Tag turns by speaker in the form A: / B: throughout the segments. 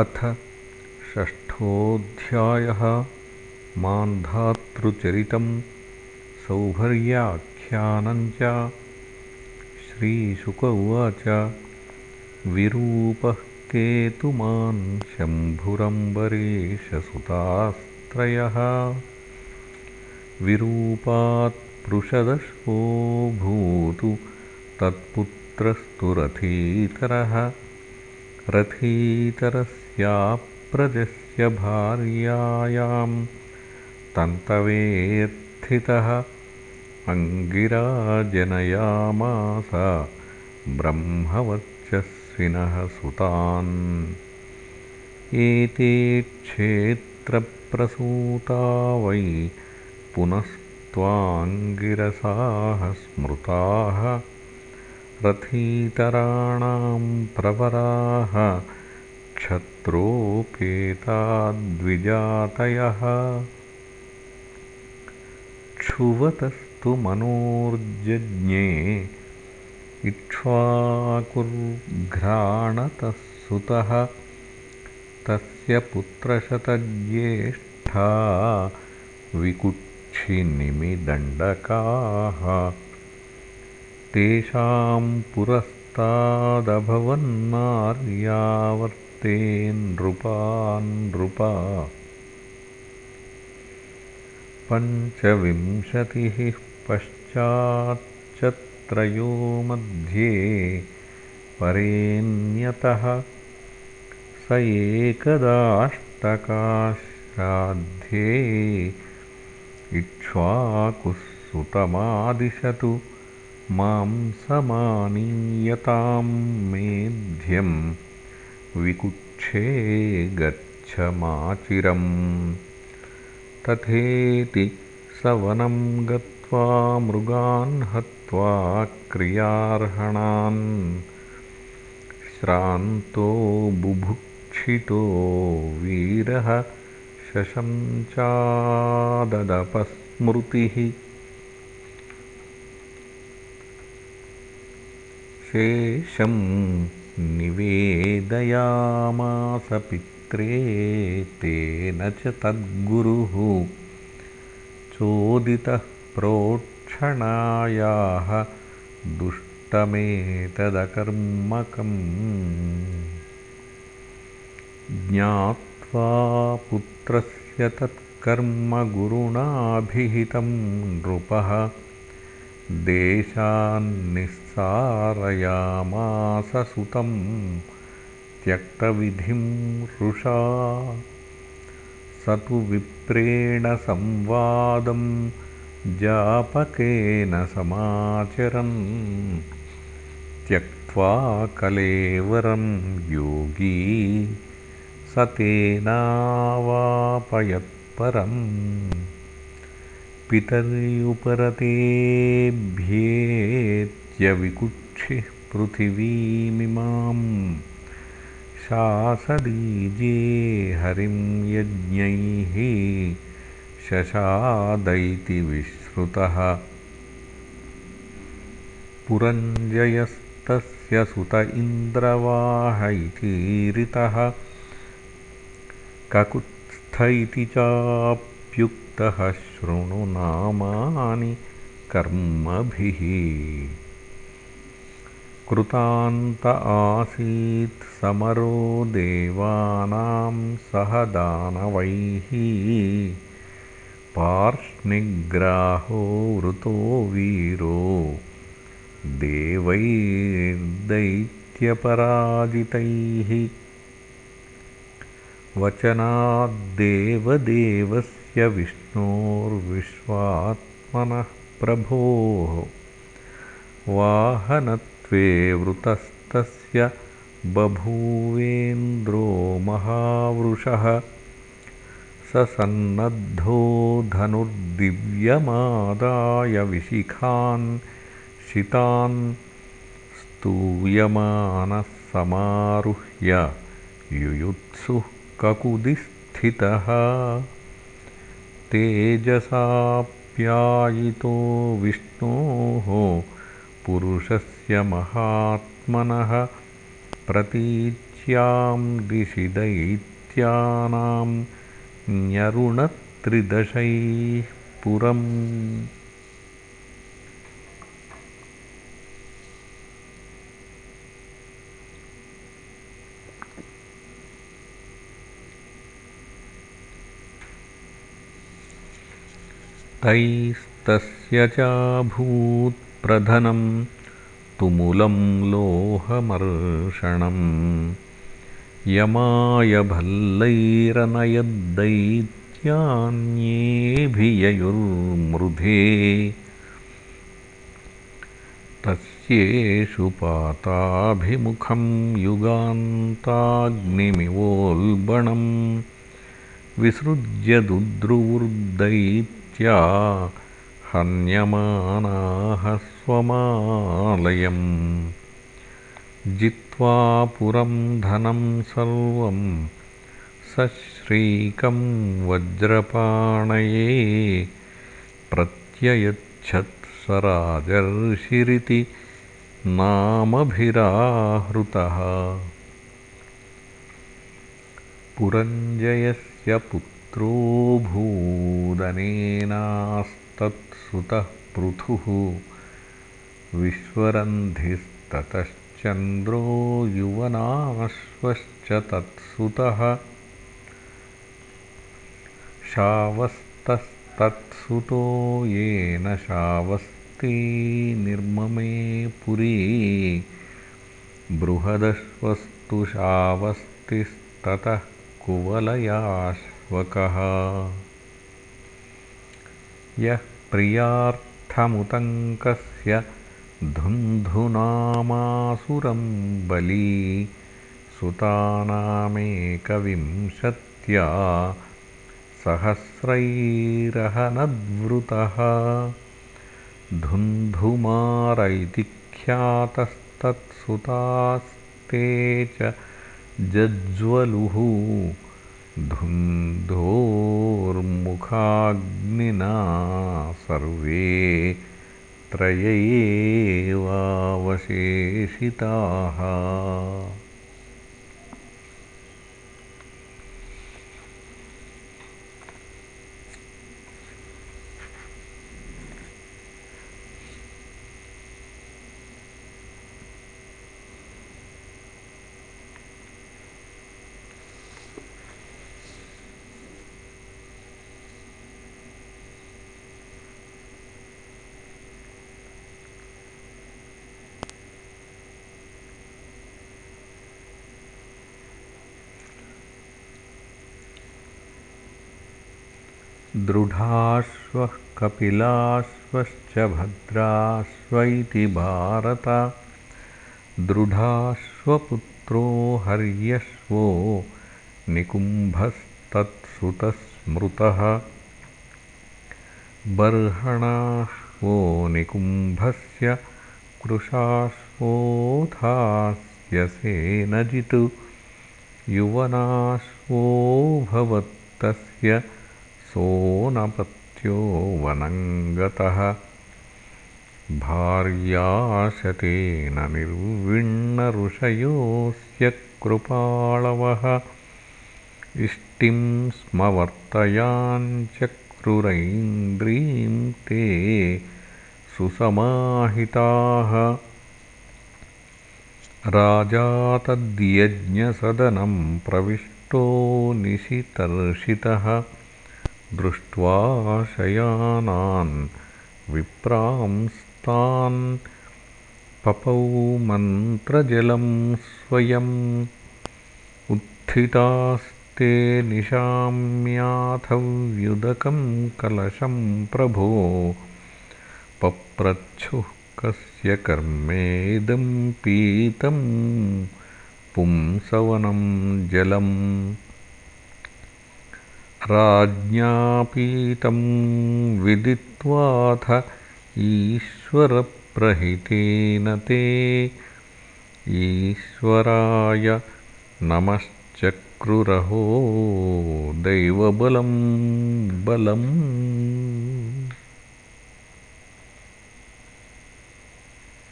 A: अथ षष्ठोऽध्यायः मान्धातृचरितं सौभर्याख्यानञ्च श्रीशुक उवाच विरूपः केतुमान् शम्भुरम्बरीशसुतास्त्रयः विरूपात् भूतु तत्पुत्रस्तु रथीतरः रथीतरस्याप्रजस्य भार्यायां तन्तवेत्थितः अङ्गिराजनयामास ब्रह्मवर्चस्विनः सुतान्। एते क्षेत्रप्रसूता वै पुनस्त्वाङ्गिरसाः स्मृताः रथीतराणां प्रवराः क्षत्रोपेताद्विजातयः क्षुवतस्तु मनोर्जज्ञे इक्ष्वाकुर्घ्राणतः सुतः तस्य पुत्रशतज्येष्ठा विकुक्षिनिमिदण्डकाः। तेषां पुरस्तादभवन्नार्यावर्ते नृपा पञ्चविंशतिः पश्चाच्चत्रयो मध्ये परेण्यतः स एकदाष्टकाश्राध्ये इक्ष्वाकुः सुतमादिशतु मां समानीयतां मेध्यं विकुक्षे गच्छमाचिरम् तथेति स वनं गत्वा मृगान् हत्वा क्रियार्हणान्। श्रान्तो बुभुक्षितो वीरः शशंचाददपस्मृतिः शेषं निवेदयामासपित्रे तेन च तद्गुरुः चोदितः प्रोक्षणायाः दुष्टमेतदकर्मकम्। ज्ञात्वा पुत्रस्य तत्कर्म गुरुणाभिहितं नृपः देशान्निस्सारयामाससुतं त्यक्तविधिं रुषा। स तु विप्रेण संवादं जापकेन समाचरन् त्यक्त्वा कलेवरं योगी स तेनावापयत्परम् पितर्युपरतेभ्येत्यविकुक्षिः पृथिवीमिमां शासदीजे हरिं यज्ञैः शशादैति विश्रुतः। पुरञ्जयस्तस्य सुत इन्द्रवाह इतीरितः ककुत्स्थ इति चाप्युक् शृणु नामानि कर्मभिः। कृतान्त आसीत् समरो देवानां सह दानवैः। पार्ष्णिग्राहो वृतो वीरो। देवैर्दैत्यपराजितैः। वचनाद्देवदेवस्य विष्णोर्विश्वात्मनः प्रभोः। वाहनत्वे वृतस्तस्य बभूवेन्द्रो महावृषः। स सन्नद्धो धनुर्दिव्यमादाय विशिखान् शितान् स्तूयमानः समारुह्य युयुत्सुः ककुदिस्थितः तेजसाप्यायितो विष्णोः पुरुषस्य महात्मनः दैत्यां दिशि दैत्यानां न्यरुणत्रिदशैः पुरम् तैस्तस्य चाभूत्प्रधनं तुमुलं लोहमर्षणम्। यमाय भल्लैरनयद्दैत्यान्येभिययुर्मृधे। तस्येषु पाताभिमुखं युगान्ताग्निमिवोल्बणम्। विसृज्य दुद्रुवुर्दैत्य हन्यमानाः स्वमालयम्। जित्वा पुरं धनं सर्वं सश्रीकं वज्रपाणये प्रत्ययच्छत् स राजर्षिरिति नामभिराहृतः। पुरञ्जयस्य पुत्र भूदनेनास्तत्सुतः पृथुः विश्वरन्धिस्ततश्चन्द्रो युवनाश्वश्च तत्सुतः शावस्तस्तत्सुतो येन शावस्ती निर्ममे पुरी बृहदश्वस्तु शावस्तिस्ततः कुवलयाश् यः प्रियार्थमुतङ्कस्य धुन्धुनामासुरं बली सुतानामेकविंशत्या सहस्रैरहनद्वृतः। धुन्धुमारैतिख्यातस्तत्सुतास्ते च जज्वलुः धुन्धोर्मुखाग्निना सर्वे त्रय एवावशेषिताः दृढाश्वः कपिलाश्वश्च भद्राश्व इति भारत। दृढाश्वपुत्रो हर्यश्वो निकुम्भस्तत्सुतस्मृतः। बर्हणाश्वो निकुम्भस्य कृशाश्वोऽथास्य सेनजित्। युवनाश्वो भवत्तस्य सोनपत्यो वनं गतः भार्याशतेन निर्विण्णऋषयोऽस्य कृपाळवः। इष्टिं स्म वर्तयाञ्चक्रुरैन्द्रीं ते सुसमाहिताः। राजा तद्यज्ञसदनं प्रविष्टो निशितर्षितः दृष्ट्वा शयानान् विप्रांस्तान् पपौ मन्त्रजलं स्वयम् उत्थितास्ते निशाम्याथव्युदकं कलशं प्रभो पप्रच्छुः कस्य कर्मेदं पीतं पुंसवनं जलम् राज्ञापीतं विदित्वाथ ईश्वरप्रहितेन ते। ईश्वराय नमश्चक्रुरहो दैवबलं बलम्।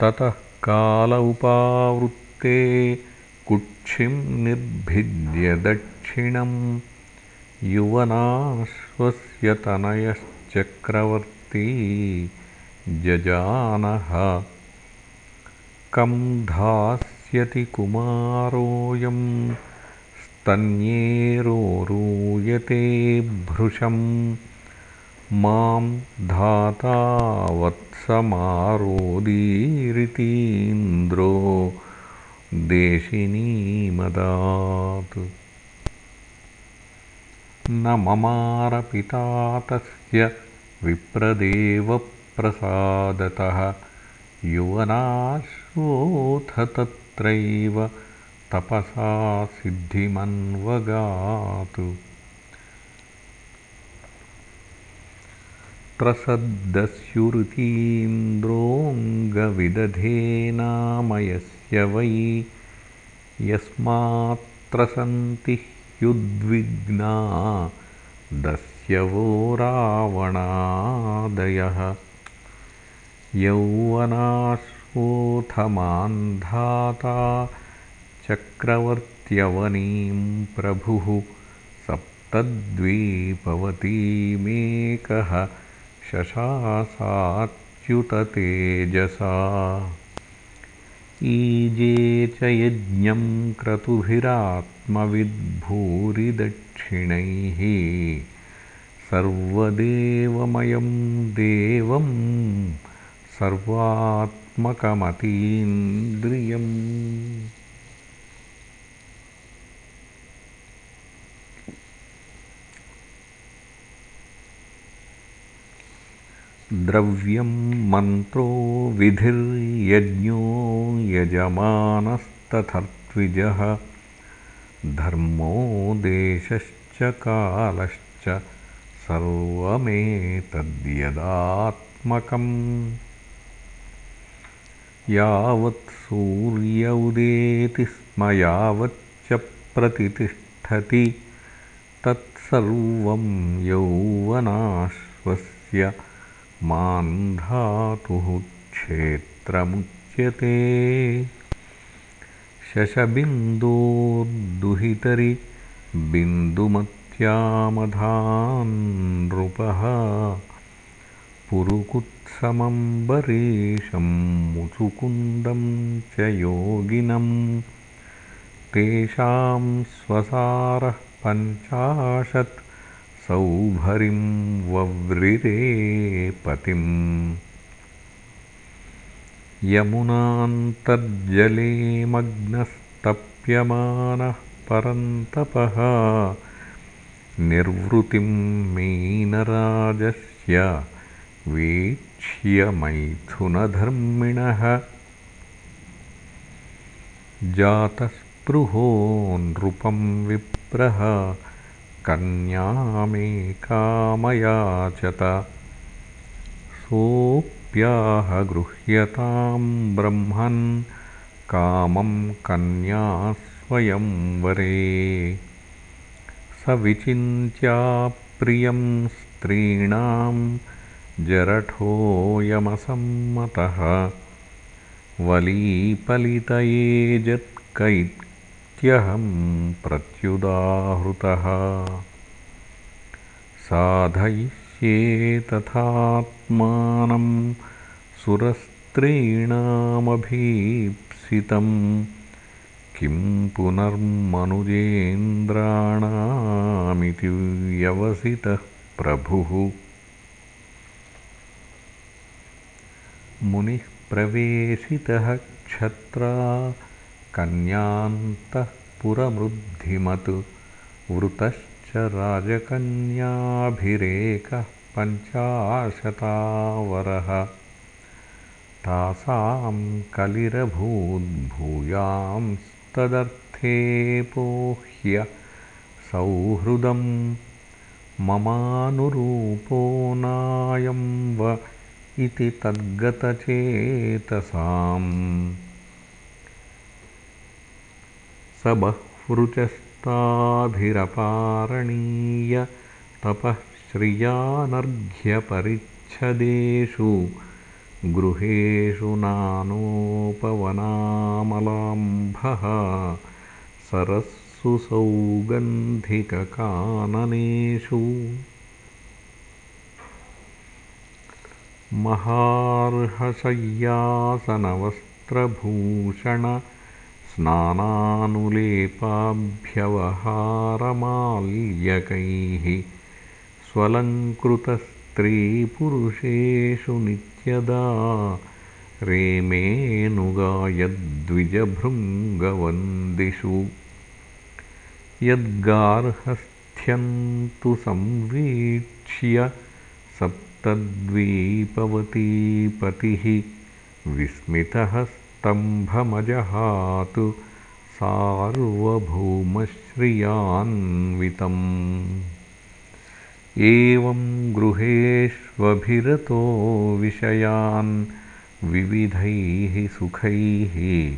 A: ततः काल उपावृत्ते कुक्षिं निर्भिद्य दक्षिणं युवनाश्वस्य तनयश्चक्रवर्ती जजानः। कं धास्यति कुमारोऽयं स्तन्येरोरूयते भृशं। मां धाता वत्समारोदीरितीन्द्रो देशिनीमदात् न ममारपिता तस्य विप्रदेवप्रसादतः युवनाश्वोऽथ तत्रैव तपसा सिद्धिमन्वगात्। त्रसद्दस्युरितीन्द्रोऽङ्गविदधेनामयस्य वै यस्मात्त्रसन्ति ह्युद्विग्ना दस्यवो रावणादयः। यौवनाश्वोऽथमान्धाता चक्रवर्त्यवनीं प्रभुः सप्तद्वीपवतीमेकः शशासाच्युततेजसा। ईजे च यज्ञं क्रतुभिरात्मविद्भूरिदक्षिणैः सर्वदेवमयं देवं सर्वात्मकमतीन्द्रियम् द्रव्यं मन्त्रो विधिर्यज्ञो यजमानस्तथर्त्विजः धर्मो देशश्च कालश्च सर्वमेतद्यदात्मकम्। यावत् सूर्य उदेति स्म यावच्च प्रतितिष्ठति तत्सर्वं यौवनाश्वस्य मान्धातुः क्षेत्रमुच्यते शशबिन्दोर्दुहितरि बिन्दुमत्यामधानृपः पुरुकुत्समम्बरीशं मुचुकुन्दं च योगिनं तेषां स्वसारः पञ्चाशत् सौभरिं वव्रिरे पतिम् यमुनान्तर्जले मग्नस्तप्यमानः परन्तपः निर्वृतिं मीनराजस्य वीक्ष्य मैथुनधर्मिणः जातस्पृहो नृपं विप्रः कन्यामेकामयाचत सोऽप्याह गृह्यतां ब्रह्मन् कामं कन्यास्वयंवरे स विचिन्त्याप्रियं स्त्रीणां जरठोऽयमसम्मतः वलीपलितयेजत्कैत् ह्यहं प्रत्युदाहृतः तथात्मानं सुरस्त्रीणामभीप्सितं। किं पुनर्मनुजेन्द्राणामिति व्यवसितः प्रभुः। मुनिः प्रवेशितः क्षत्रा कन्यान्तः पुरमृद्धिमत् वृतश्च राजकन्याभिरेकः पञ्चाशतावरः। तासां कलिरभूद्भूयांस्तदर्थेपोह्य सौहृदं ममानुरूपो नायं व इति तद्गतचेतसाम्। स बह्वृचस्ताभिरपारणीय तपः श्रियानर्घ्यपरिच्छदेषु। गृहेषु नानोपवनामलाम्भः। सरस्सु सौगन्धिककाननेषु महार्हशय्यासनवस्त्रभूषणस्नानानुलेपाभ्यवहारमाल्यकैः स्वलङ्कृतस्त्रीपुरुषेषु नित्यदा रेमेऽनुगायद्विजभृङ्गवन्दिषु यद्गार्हस्थ्यन्तु संवीक्ष्य सप्तद्वीपवतीपतिः विस्मितः स्तम्भमजहातु सार्वभौमश्रियान्वितम्। एवं गृहेष्वभिरतो विषयान् विविधैः सुखैः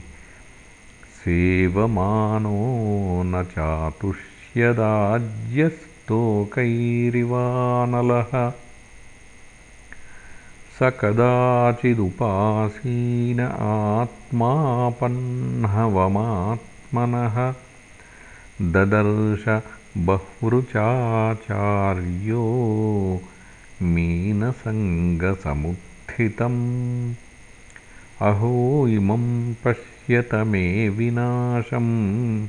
A: सेवमानो न चातुष्यदाज्यस्तोकैरिवानलः स कदाचिदुपासीन आत्मापन्नवमात्मनः ददर्श बहुरुचाचार्यो मीनसङ्गसमुत्थितम्। अहो इमं पश्यत मे विनाशम्।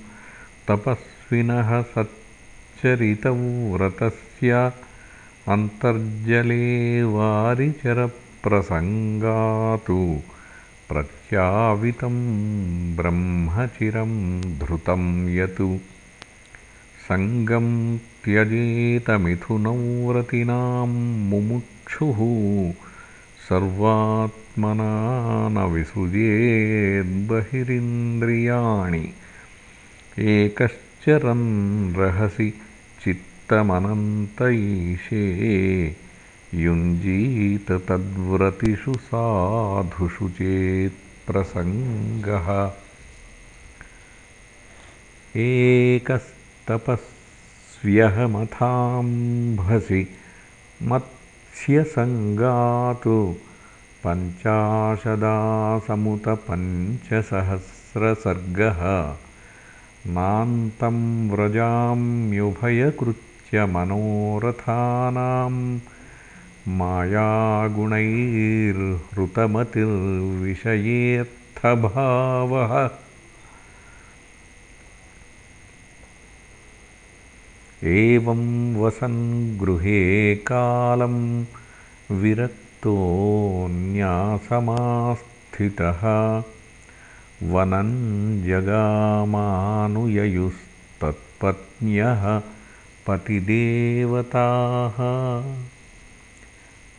A: तपस्विनः सच्चरितव्रतस्य अन्तर्जले वारिचरप्रसङ्गातु प्रत्यावितं ब्रह्मचिरं धृतं यत्। सङ्गं त्यजेतमिथुनव्रतिनां मुमुक्षुः सर्वात्मना न विसृजेद्बहिरिन्द्रियाणि एकश्चरन् रहसि ईशे युञ्जीत तद्व्रतिषु साधुषु चेत्प्रसङ्गः एकस्तपस्व्यहमथाम्भसि मत्स्यसङ्गातु पञ्चाशदासमुतपञ्चसहस्रसर्गः। नान्तं व्रजाम्युभयकृत्यमनोरथानां मायागुणैर्हृतमतिर्विषयेऽर्थभावः। एवं वसन् गृहे कालं विरक्तोऽन्यासमास्थितः वनं जगामानुययुस्तत्पत्न्यः पतिदेवताः।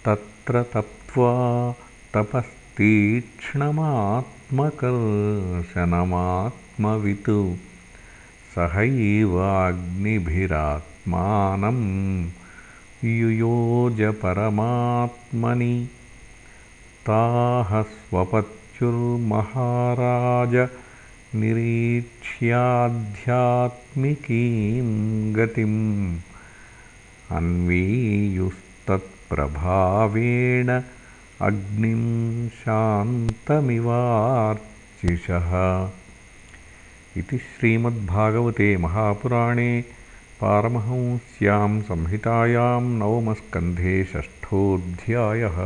A: तत्र तप्त्वा तपस्तीक्ष्णमात्मकर्शनमात्मवित् सहैवाग्निभिरात्मानं युयोजपरमात्मनि। ताः स्वपत्युर्महाराज निरीक्ष्याध्यात्मिकीं गतिम् अन्वीयुस्तत्प्रभावेण अग्निं शान्तमिवार्चिषः। इति श्रीमद्भागवते महापुराणे पारमहंस्यां संहितायां नवमस्कन्धे षष्ठोऽध्यायः